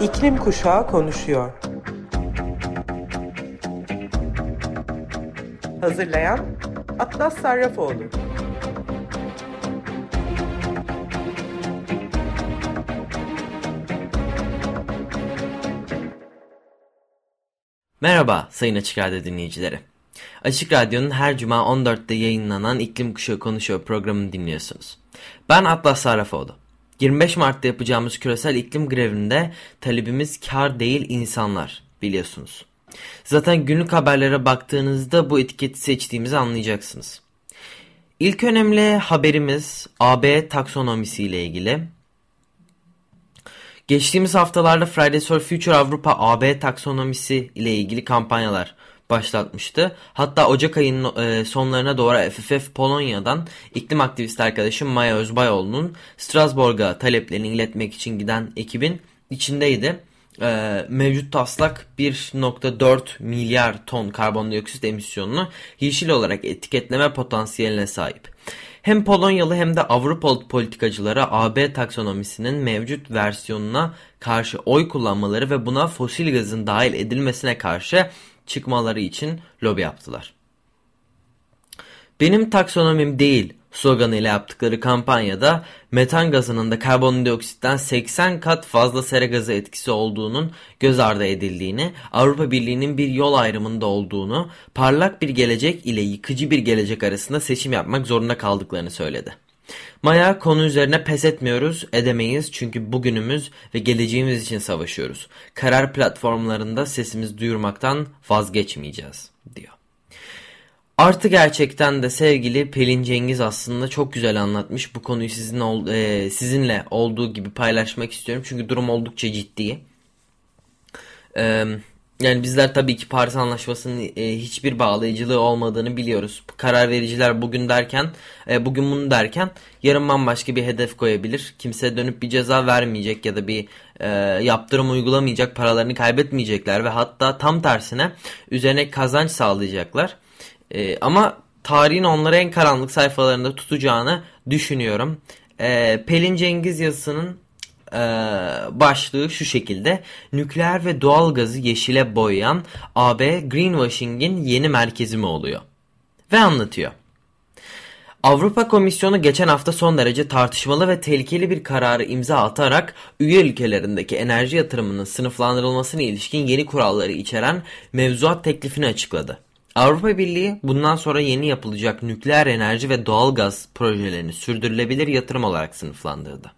İklim Kuşağı konuşuyor. Hazırlayan Atlas Sarrafoğlu. Merhaba Sayın Açık Radyo dinleyicileri. Açık Radyo'nun her cuma 14'te yayınlanan İklim Kuşağı Konuşuyor programını dinliyorsunuz. Ben Atlas Sarrafoğlu. 25 Mart'ta yapacağımız küresel iklim grevinde talebimiz kar değil insanlar biliyorsunuz. Zaten günlük haberlere baktığınızda bu etiketi seçtiğimizi anlayacaksınız. İlk önemli haberimiz AB taksonomisi ile ilgili. Geçtiğimiz haftalarda Fridays for Future Avrupa AB taksonomisi ile ilgili kampanyalar başlatmıştı. Hatta Ocak ayının e, sonlarına doğru FFF Polonya'dan iklim aktivisti arkadaşım Maya Özbayoğlu'nun Strasbourg'a taleplerini iletmek için giden ekibin içindeydi. E, mevcut taslak 1.4 milyar ton karbondioksit emisyonunu yeşil olarak etiketleme potansiyeline sahip. Hem Polonyalı hem de Avrupalı politikacılara AB taksonomisinin mevcut versiyonuna karşı oy kullanmaları ve buna fosil gazın dahil edilmesine karşı çıkmaları için lobi yaptılar. Benim taksonomim değil sloganıyla yaptıkları kampanyada metan gazının da karbondioksitten 80 kat fazla sera gazı etkisi olduğunun göz ardı edildiğini, Avrupa Birliği'nin bir yol ayrımında olduğunu, parlak bir gelecek ile yıkıcı bir gelecek arasında seçim yapmak zorunda kaldıklarını söyledi. Maya konu üzerine pes etmiyoruz, edemeyiz çünkü bugünümüz ve geleceğimiz için savaşıyoruz. Karar platformlarında sesimizi duyurmaktan vazgeçmeyeceğiz diyor. Artı gerçekten de sevgili Pelin Cengiz aslında çok güzel anlatmış. Bu konuyu sizin ol, e, sizinle olduğu gibi paylaşmak istiyorum. Çünkü durum oldukça ciddi. E, yani bizler tabii ki Paris Anlaşması'nın e, hiçbir bağlayıcılığı olmadığını biliyoruz. Karar vericiler bugün derken, e, bugün bunu derken yarın bambaşka bir hedef koyabilir. Kimse dönüp bir ceza vermeyecek ya da bir e, yaptırım uygulamayacak, paralarını kaybetmeyecekler ve hatta tam tersine üzerine kazanç sağlayacaklar. E, ama tarihin onları en karanlık sayfalarında tutacağını düşünüyorum. E, Pelin Cengiz yazısının e, başlığı şu şekilde. Nükleer ve doğal gazı yeşile boyayan AB greenwashing'in yeni merkezi mi oluyor? Ve anlatıyor. Avrupa Komisyonu geçen hafta son derece tartışmalı ve tehlikeli bir kararı imza atarak üye ülkelerindeki enerji yatırımının sınıflandırılmasına ilişkin yeni kuralları içeren mevzuat teklifini açıkladı. Avrupa Birliği bundan sonra yeni yapılacak nükleer enerji ve doğal gaz projelerini sürdürülebilir yatırım olarak sınıflandırdı.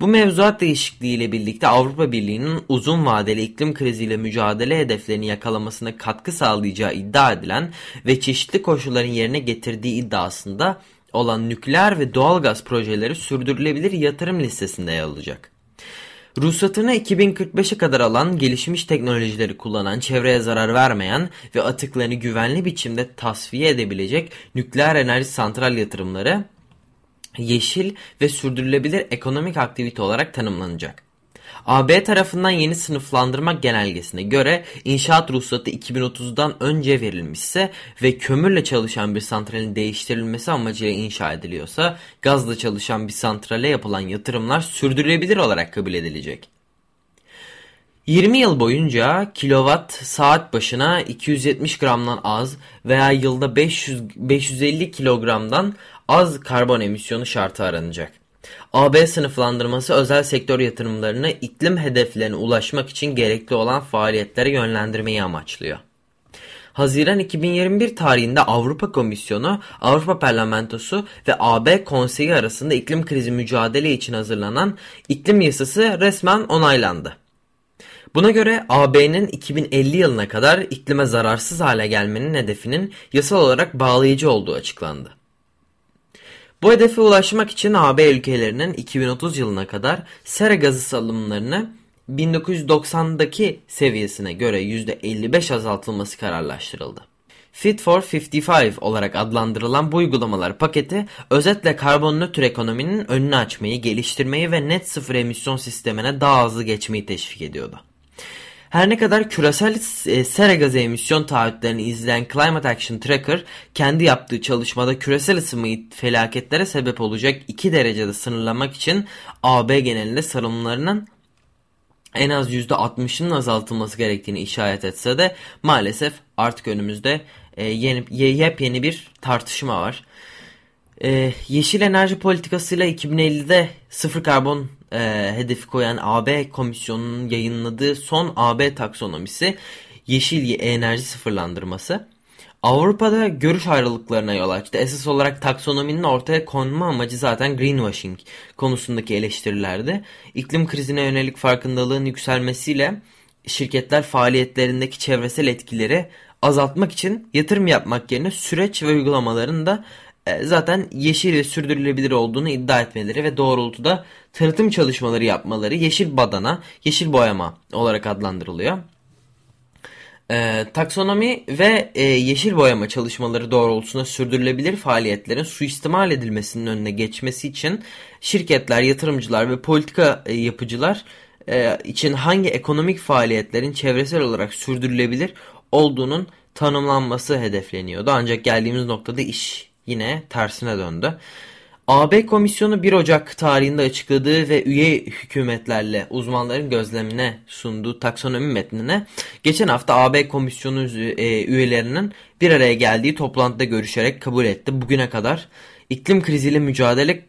Bu mevzuat değişikliği ile birlikte Avrupa Birliği'nin uzun vadeli iklim kriziyle mücadele hedeflerini yakalamasına katkı sağlayacağı iddia edilen ve çeşitli koşulların yerine getirdiği iddiasında olan nükleer ve doğal gaz projeleri sürdürülebilir yatırım listesinde yer alacak. Ruhsatını 2045'e kadar alan, gelişmiş teknolojileri kullanan, çevreye zarar vermeyen ve atıklarını güvenli biçimde tasfiye edebilecek nükleer enerji santral yatırımları yeşil ve sürdürülebilir ekonomik aktivite olarak tanımlanacak. AB tarafından yeni sınıflandırma genelgesine göre inşaat ruhsatı 2030'dan önce verilmişse ve kömürle çalışan bir santralin değiştirilmesi amacıyla inşa ediliyorsa gazla çalışan bir santrale yapılan yatırımlar sürdürülebilir olarak kabul edilecek. 20 yıl boyunca kilowatt saat başına 270 gramdan az veya yılda 500, 550 kilogramdan az karbon emisyonu şartı aranacak. AB sınıflandırması özel sektör yatırımlarını iklim hedeflerine ulaşmak için gerekli olan faaliyetlere yönlendirmeyi amaçlıyor. Haziran 2021 tarihinde Avrupa Komisyonu, Avrupa Parlamentosu ve AB Konseyi arasında iklim krizi mücadele için hazırlanan iklim yasası resmen onaylandı. Buna göre AB'nin 2050 yılına kadar iklime zararsız hale gelmenin hedefinin yasal olarak bağlayıcı olduğu açıklandı. Bu hedefe ulaşmak için AB ülkelerinin 2030 yılına kadar sera gazı salımlarını 1990'daki seviyesine göre %55 azaltılması kararlaştırıldı. Fit for 55 olarak adlandırılan bu uygulamalar paketi özetle karbon nötr ekonominin önünü açmayı, geliştirmeyi ve net sıfır emisyon sistemine daha hızlı geçmeyi teşvik ediyordu. Her ne kadar küresel e, sera gazı emisyon taahhütlerini izleyen Climate Action Tracker kendi yaptığı çalışmada küresel ısınmayı felaketlere sebep olacak 2 derecede sınırlamak için AB genelinde sarımlarının en az %60'ının azaltılması gerektiğini işaret etse de maalesef artık önümüzde e, yeni, yepyeni bir tartışma var. E, yeşil enerji politikasıyla 2050'de sıfır karbon e, hedefi koyan AB komisyonunun yayınladığı son AB taksonomisi yeşil enerji sıfırlandırması. Avrupa'da görüş ayrılıklarına yol açtı. Esas olarak taksonominin ortaya konma amacı zaten greenwashing konusundaki eleştirilerdi. İklim krizine yönelik farkındalığın yükselmesiyle şirketler faaliyetlerindeki çevresel etkileri azaltmak için yatırım yapmak yerine süreç ve uygulamaların da zaten yeşil ve sürdürülebilir olduğunu iddia etmeleri ve doğrultuda tanıtım çalışmaları yapmaları yeşil badana, yeşil boyama olarak adlandırılıyor. E, taksonomi ve e, yeşil boyama çalışmaları doğrultusunda sürdürülebilir faaliyetlerin suistimal edilmesinin önüne geçmesi için şirketler, yatırımcılar ve politika e, yapıcılar e, için hangi ekonomik faaliyetlerin çevresel olarak sürdürülebilir olduğunun tanımlanması hedefleniyordu. Ancak geldiğimiz noktada iş yine tersine döndü. AB Komisyonu 1 Ocak tarihinde açıkladığı ve üye hükümetlerle uzmanların gözlemine sunduğu taksonomi metnine geçen hafta AB Komisyonu e, üyelerinin bir araya geldiği toplantıda görüşerek kabul etti. Bugüne kadar iklim kriziyle mücadele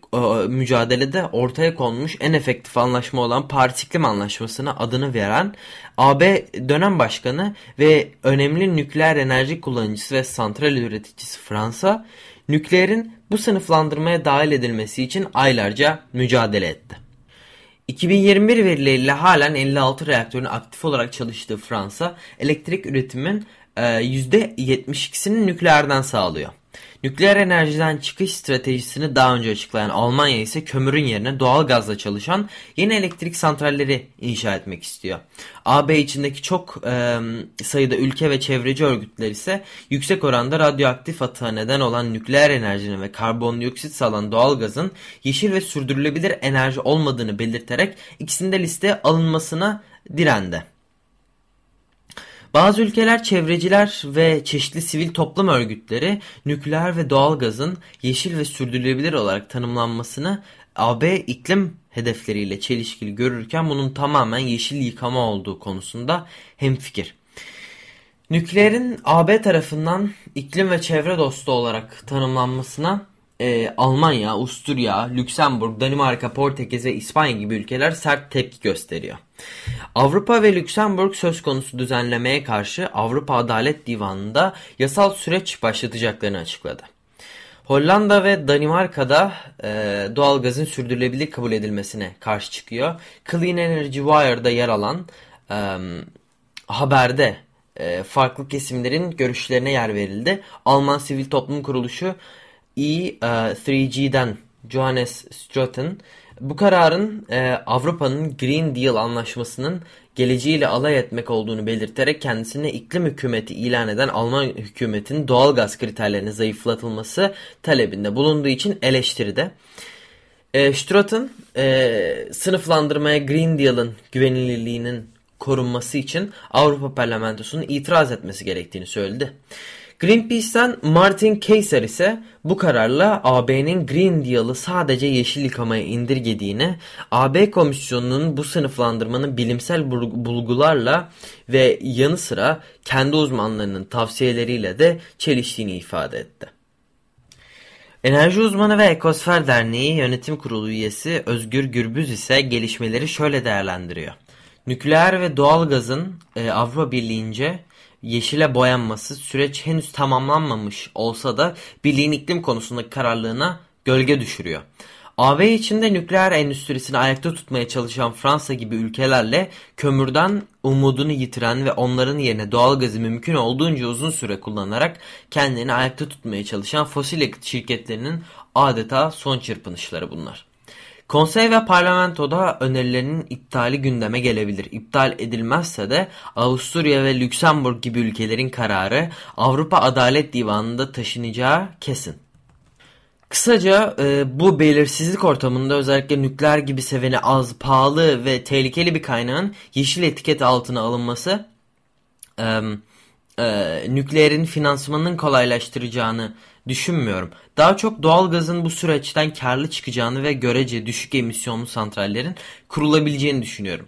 mücadelede ortaya konmuş en efektif anlaşma olan Paris İklim Anlaşması'na adını veren AB dönem başkanı ve önemli nükleer enerji kullanıcısı ve santral üreticisi Fransa nükleerin bu sınıflandırmaya dahil edilmesi için aylarca mücadele etti. 2021 verileriyle halen 56 reaktörün aktif olarak çalıştığı Fransa, elektrik üretimin %72'sini e, nükleerden sağlıyor. Nükleer enerjiden çıkış stratejisini daha önce açıklayan Almanya ise kömürün yerine doğal gazla çalışan yeni elektrik santralleri inşa etmek istiyor. AB içindeki çok e, sayıda ülke ve çevreci örgütler ise yüksek oranda radyoaktif atığa neden olan nükleer enerjinin ve karbondioksit salan doğal gazın yeşil ve sürdürülebilir enerji olmadığını belirterek ikisinde liste alınmasına direndi. Bazı ülkeler çevreciler ve çeşitli sivil toplum örgütleri nükleer ve doğal gazın yeşil ve sürdürülebilir olarak tanımlanmasını AB iklim hedefleriyle çelişkili görürken bunun tamamen yeşil yıkama olduğu konusunda hemfikir. Nükleerin AB tarafından iklim ve çevre dostu olarak tanımlanmasına e, Almanya, Avusturya, Lüksemburg, Danimarka, Portekiz ve İspanya gibi ülkeler sert tepki gösteriyor. Avrupa ve Lüksemburg söz konusu düzenlemeye karşı Avrupa Adalet Divanı'nda yasal süreç başlatacaklarını açıkladı. Hollanda ve Danimarka'da e, doğalgazın sürdürülebilir kabul edilmesine karşı çıkıyor. Clean Energy Wire'da yer alan e, haberde e, farklı kesimlerin görüşlerine yer verildi. Alman Sivil Toplum Kuruluşu E3G'den Johannes Strotten bu kararın e, Avrupa'nın Green Deal anlaşmasının geleceğiyle alay etmek olduğunu belirterek kendisine iklim hükümeti ilan eden Alman hükümetinin doğal gaz kriterlerinin zayıflatılması talebinde bulunduğu için eleştiride. E, Strotten e, sınıflandırmaya Green Deal'ın güvenilirliğinin korunması için Avrupa Parlamentosu'nun itiraz etmesi gerektiğini söyledi. Greenpeace'ten Martin Kayser ise bu kararla AB'nin Green Deal'ı sadece yeşil yıkamaya indirgediğini, AB Komisyonu'nun bu sınıflandırmanın bilimsel bulgularla ve yanı sıra kendi uzmanlarının tavsiyeleriyle de çeliştiğini ifade etti. Enerji uzmanı ve Ekosfer Derneği Yönetim Kurulu üyesi Özgür Gürbüz ise gelişmeleri şöyle değerlendiriyor. Nükleer ve doğal gazın e, Avrupa Birliği'nce yeşile boyanması süreç henüz tamamlanmamış olsa da birliğin iklim konusundaki kararlılığına gölge düşürüyor. AB içinde nükleer endüstrisini ayakta tutmaya çalışan Fransa gibi ülkelerle kömürden umudunu yitiren ve onların yerine doğal gazı mümkün olduğunca uzun süre kullanarak kendini ayakta tutmaya çalışan fosil yakıt şirketlerinin adeta son çırpınışları bunlar. Konsey ve parlamentoda önerilerinin iptali gündeme gelebilir. İptal edilmezse de Avusturya ve Lüksemburg gibi ülkelerin kararı Avrupa Adalet Divanı'nda taşınacağı kesin. Kısaca e, bu belirsizlik ortamında özellikle nükleer gibi seveni az, pahalı ve tehlikeli bir kaynağın yeşil etiket altına alınması e, e, nükleerin finansmanının kolaylaştıracağını düşünmüyorum. Daha çok doğalgazın bu süreçten karlı çıkacağını ve görece düşük emisyonlu santrallerin kurulabileceğini düşünüyorum.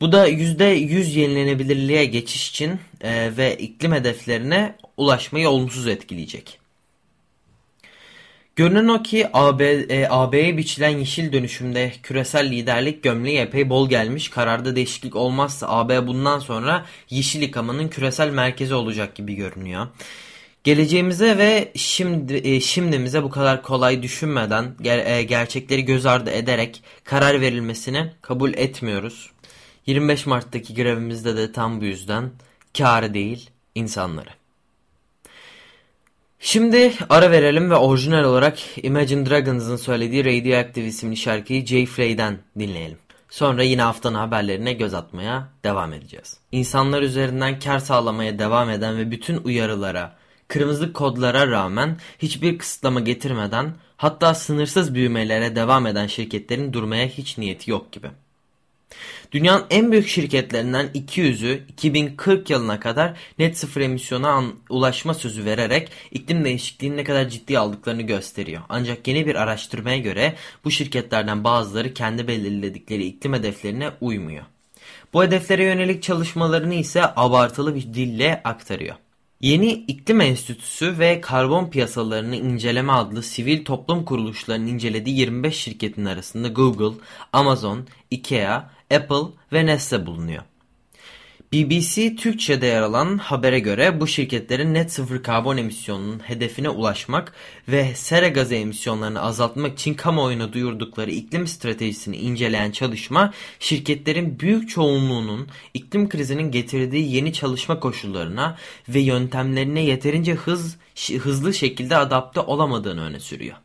Bu da %100 yenilenebilirliğe geçiş için e, ve iklim hedeflerine ulaşmayı olumsuz etkileyecek. Görünen o ki AB biçilen yeşil dönüşümde küresel liderlik gömleği epey bol gelmiş. Kararda değişiklik olmazsa AB bundan sonra yeşil yıkamanın küresel merkezi olacak gibi görünüyor. Geleceğimize ve şimdi e, şimdimize bu kadar kolay düşünmeden ger e, gerçekleri göz ardı ederek karar verilmesini kabul etmiyoruz. 25 Mart'taki grevimizde de tam bu yüzden kârı değil insanları. Şimdi ara verelim ve orijinal olarak Imagine Dragons'ın söylediği Radioactive isimli şarkıyı Jay Frey'den dinleyelim. Sonra yine haftanın haberlerine göz atmaya devam edeceğiz. İnsanlar üzerinden kar sağlamaya devam eden ve bütün uyarılara, kırmızı kodlara rağmen hiçbir kısıtlama getirmeden hatta sınırsız büyümelere devam eden şirketlerin durmaya hiç niyeti yok gibi. Dünyanın en büyük şirketlerinden 200'ü 2040 yılına kadar net sıfır emisyona ulaşma sözü vererek iklim değişikliğini ne kadar ciddi aldıklarını gösteriyor. Ancak yeni bir araştırmaya göre bu şirketlerden bazıları kendi belirledikleri iklim hedeflerine uymuyor. Bu hedeflere yönelik çalışmalarını ise abartılı bir dille aktarıyor. Yeni İklim Enstitüsü ve Karbon Piyasalarını İnceleme adlı sivil toplum kuruluşlarının incelediği 25 şirketin arasında Google, Amazon, Ikea, Apple ve Nestle bulunuyor. BBC Türkçe'de yer alan habere göre bu şirketlerin net sıfır karbon emisyonunun hedefine ulaşmak ve sera gazı emisyonlarını azaltmak için kamuoyuna duyurdukları iklim stratejisini inceleyen çalışma şirketlerin büyük çoğunluğunun iklim krizinin getirdiği yeni çalışma koşullarına ve yöntemlerine yeterince hız, hızlı şekilde adapte olamadığını öne sürüyor.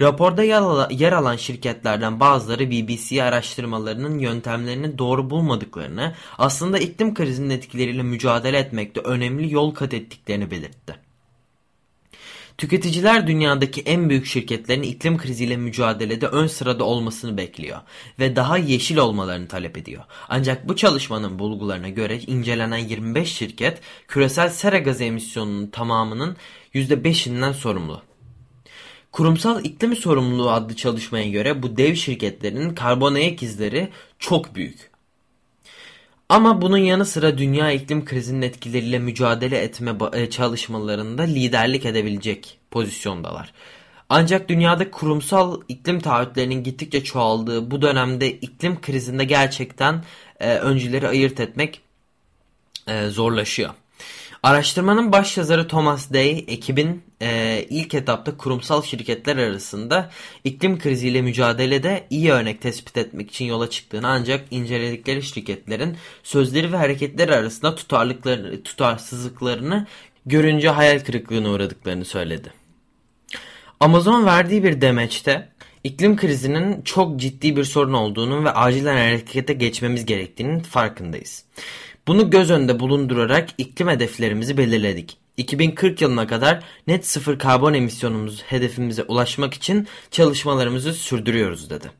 Raporda yer alan şirketlerden bazıları BBC araştırmalarının yöntemlerini doğru bulmadıklarını, aslında iklim krizinin etkileriyle mücadele etmekte önemli yol kat ettiklerini belirtti. Tüketiciler dünyadaki en büyük şirketlerin iklim kriziyle mücadelede ön sırada olmasını bekliyor ve daha yeşil olmalarını talep ediyor. Ancak bu çalışmanın bulgularına göre incelenen 25 şirket küresel sera gazı emisyonunun tamamının %5'inden sorumlu. Kurumsal İklim Sorumluluğu adlı çalışmaya göre bu dev şirketlerin karbon ayak izleri çok büyük. Ama bunun yanı sıra dünya iklim krizinin etkileriyle mücadele etme e, çalışmalarında liderlik edebilecek pozisyondalar. Ancak dünyada kurumsal iklim taahhütlerinin gittikçe çoğaldığı bu dönemde iklim krizinde gerçekten e, öncüleri ayırt etmek e, zorlaşıyor. Araştırmanın başyazarı Thomas Day, ekibin e, ilk etapta kurumsal şirketler arasında iklim kriziyle mücadelede iyi örnek tespit etmek için yola çıktığını ancak inceledikleri şirketlerin sözleri ve hareketleri arasında tutarlıklarını, tutarsızlıklarını görünce hayal kırıklığına uğradıklarını söyledi. Amazon verdiği bir demeçte iklim krizinin çok ciddi bir sorun olduğunu ve acilen harekete geçmemiz gerektiğinin farkındayız. Bunu göz önünde bulundurarak iklim hedeflerimizi belirledik. 2040 yılına kadar net sıfır karbon emisyonumuz hedefimize ulaşmak için çalışmalarımızı sürdürüyoruz dedi.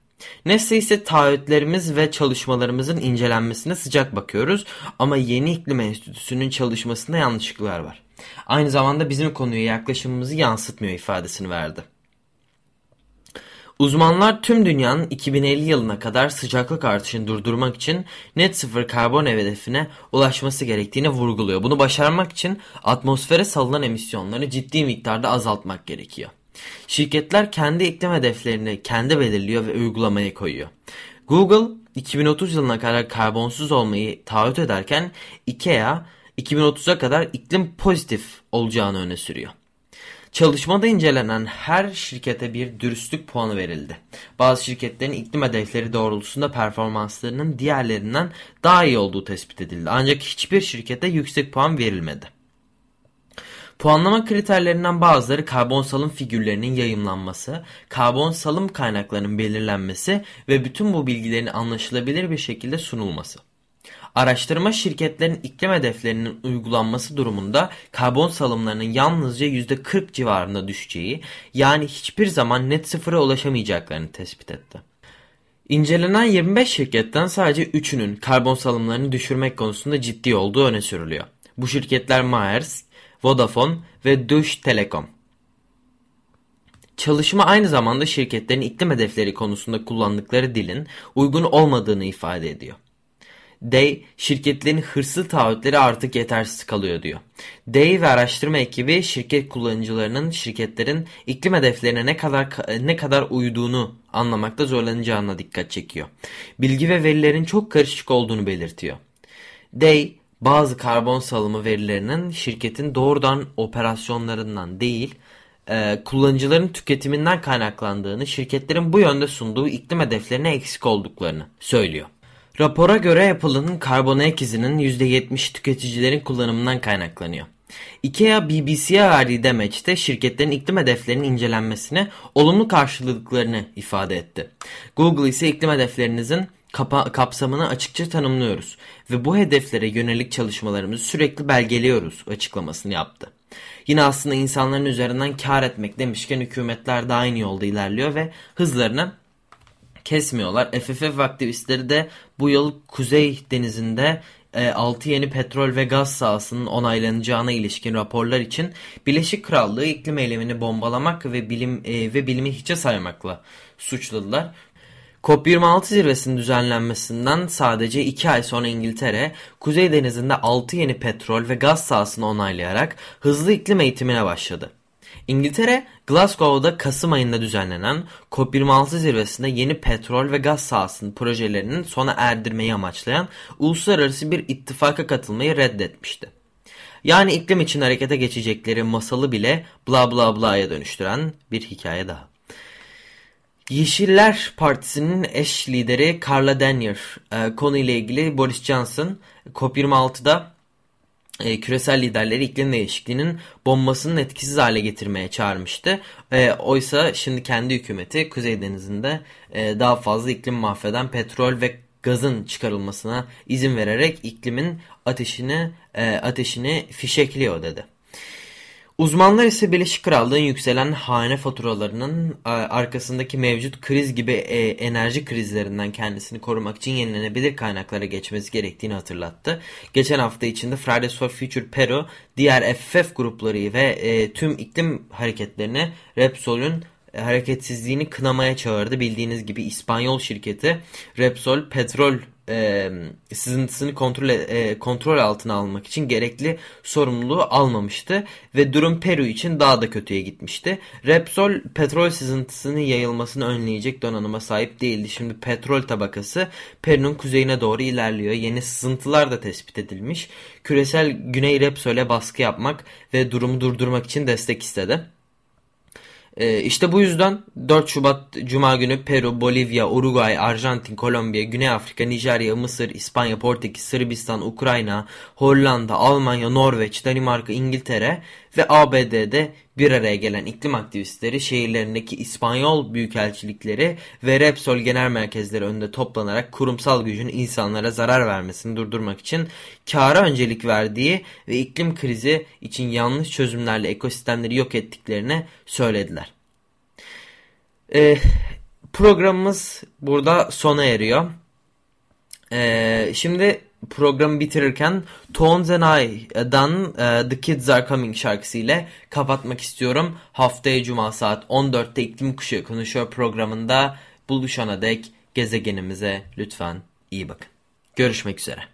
Nesle ise taahhütlerimiz ve çalışmalarımızın incelenmesine sıcak bakıyoruz ama yeni iklim enstitüsünün çalışmasında yanlışlıklar var. Aynı zamanda bizim konuya yaklaşımımızı yansıtmıyor ifadesini verdi. Uzmanlar tüm dünyanın 2050 yılına kadar sıcaklık artışını durdurmak için net sıfır karbon hedefine ulaşması gerektiğini vurguluyor. Bunu başarmak için atmosfere salınan emisyonları ciddi miktarda azaltmak gerekiyor. Şirketler kendi iklim hedeflerini kendi belirliyor ve uygulamaya koyuyor. Google 2030 yılına kadar karbonsuz olmayı taahhüt ederken IKEA 2030'a kadar iklim pozitif olacağını öne sürüyor. Çalışmada incelenen her şirkete bir dürüstlük puanı verildi. Bazı şirketlerin iklim hedefleri doğrultusunda performanslarının diğerlerinden daha iyi olduğu tespit edildi. Ancak hiçbir şirkete yüksek puan verilmedi. Puanlama kriterlerinden bazıları karbon salım figürlerinin yayımlanması, karbon salım kaynaklarının belirlenmesi ve bütün bu bilgilerin anlaşılabilir bir şekilde sunulması. Araştırma şirketlerin iklim hedeflerinin uygulanması durumunda karbon salımlarının yalnızca %40 civarında düşeceği yani hiçbir zaman net sıfıra ulaşamayacaklarını tespit etti. İncelenen 25 şirketten sadece 3'ünün karbon salımlarını düşürmek konusunda ciddi olduğu öne sürülüyor. Bu şirketler Maersk, Vodafone ve Deutsche Telekom. Çalışma aynı zamanda şirketlerin iklim hedefleri konusunda kullandıkları dilin uygun olmadığını ifade ediyor. Day şirketlerin hırslı taahhütleri artık yetersiz kalıyor diyor. Day ve araştırma ekibi şirket kullanıcılarının şirketlerin iklim hedeflerine ne kadar ne kadar uyduğunu anlamakta zorlanacağına dikkat çekiyor. Bilgi ve verilerin çok karışık olduğunu belirtiyor. Day bazı karbon salımı verilerinin şirketin doğrudan operasyonlarından değil, e, kullanıcıların tüketiminden kaynaklandığını, şirketlerin bu yönde sunduğu iklim hedeflerine eksik olduklarını söylüyor. Rapora göre Apple'ın karbon ayak izinin %70 tüketicilerin kullanımından kaynaklanıyor. IKEA BBC'ye verdiği demeçte şirketlerin iklim hedeflerinin incelenmesine olumlu karşılıklarını ifade etti. Google ise iklim hedeflerinizin kapsamını açıkça tanımlıyoruz ve bu hedeflere yönelik çalışmalarımızı sürekli belgeliyoruz açıklamasını yaptı. Yine aslında insanların üzerinden kar etmek demişken hükümetler de aynı yolda ilerliyor ve hızlarını kesmiyorlar. FFF aktivistleri de bu yıl Kuzey Denizi'nde 6 e, yeni petrol ve gaz sahasının onaylanacağına ilişkin raporlar için Birleşik Krallığı iklim eylemini bombalamak ve bilim e, ve bilimi hiçe saymakla suçladılar. COP26 zirvesinin düzenlenmesinden sadece 2 ay sonra İngiltere, Kuzey Denizi'nde 6 yeni petrol ve gaz sahasını onaylayarak hızlı iklim eğitimine başladı. İngiltere, Glasgow'da Kasım ayında düzenlenen COP26 zirvesinde yeni petrol ve gaz sahasının projelerinin sona erdirmeyi amaçlayan uluslararası bir ittifaka katılmayı reddetmişti. Yani iklim için harekete geçecekleri masalı bile bla bla bla'ya dönüştüren bir hikaye daha. Yeşiller Partisi'nin eş lideri Carla Denier e, konuyla ilgili Boris Johnson COP26'da e, küresel liderleri iklim değişikliğinin bombasının etkisiz hale getirmeye çağırmıştı. E, oysa şimdi kendi hükümeti Kuzey Denizi'nde e, daha fazla iklim mahveden petrol ve gazın çıkarılmasına izin vererek iklimin ateşini e, ateşini fişekliyor dedi. Uzmanlar ise Birleşik Krallığın yükselen hane faturalarının e, arkasındaki mevcut kriz gibi e, enerji krizlerinden kendisini korumak için yenilenebilir kaynaklara geçmesi gerektiğini hatırlattı. Geçen hafta içinde Fridays for Future Peru diğer FFF grupları ve e, tüm iklim hareketlerini Repsol'ün hareketsizliğini kınamaya çağırdı. Bildiğiniz gibi İspanyol şirketi Repsol petrol e, sızıntısını kontrol, e, kontrol altına almak için gerekli sorumluluğu almamıştı ve durum Peru için daha da kötüye gitmişti. Repsol petrol sızıntısının yayılmasını önleyecek donanıma sahip değildi. Şimdi petrol tabakası Peru'nun kuzeyine doğru ilerliyor. Yeni sızıntılar da tespit edilmiş. Küresel Güney Repsol'e baskı yapmak ve durumu durdurmak için destek istedi. E, işte bu yüzden 4 Şubat Cuma günü Peru, Bolivya, Uruguay, Arjantin, Kolombiya, Güney Afrika, Nijerya, Mısır, İspanya, Portekiz, Sırbistan, Ukrayna, Hollanda, Almanya, Norveç, Danimarka, İngiltere ve ABD'de bir araya gelen iklim aktivistleri şehirlerindeki İspanyol büyükelçilikleri ve Repsol genel merkezleri önünde toplanarak kurumsal gücün insanlara zarar vermesini durdurmak için kâra öncelik verdiği ve iklim krizi için yanlış çözümlerle ekosistemleri yok ettiklerini söylediler. Ee, programımız burada sona eriyor. Ee, şimdi programı bitirirken Tones and I'dan uh, The Kids Are Coming şarkısıyla kapatmak istiyorum. Haftaya Cuma saat 14'te İklim Kuşu konuşuyor programında buluşana dek gezegenimize lütfen iyi bakın. Görüşmek üzere.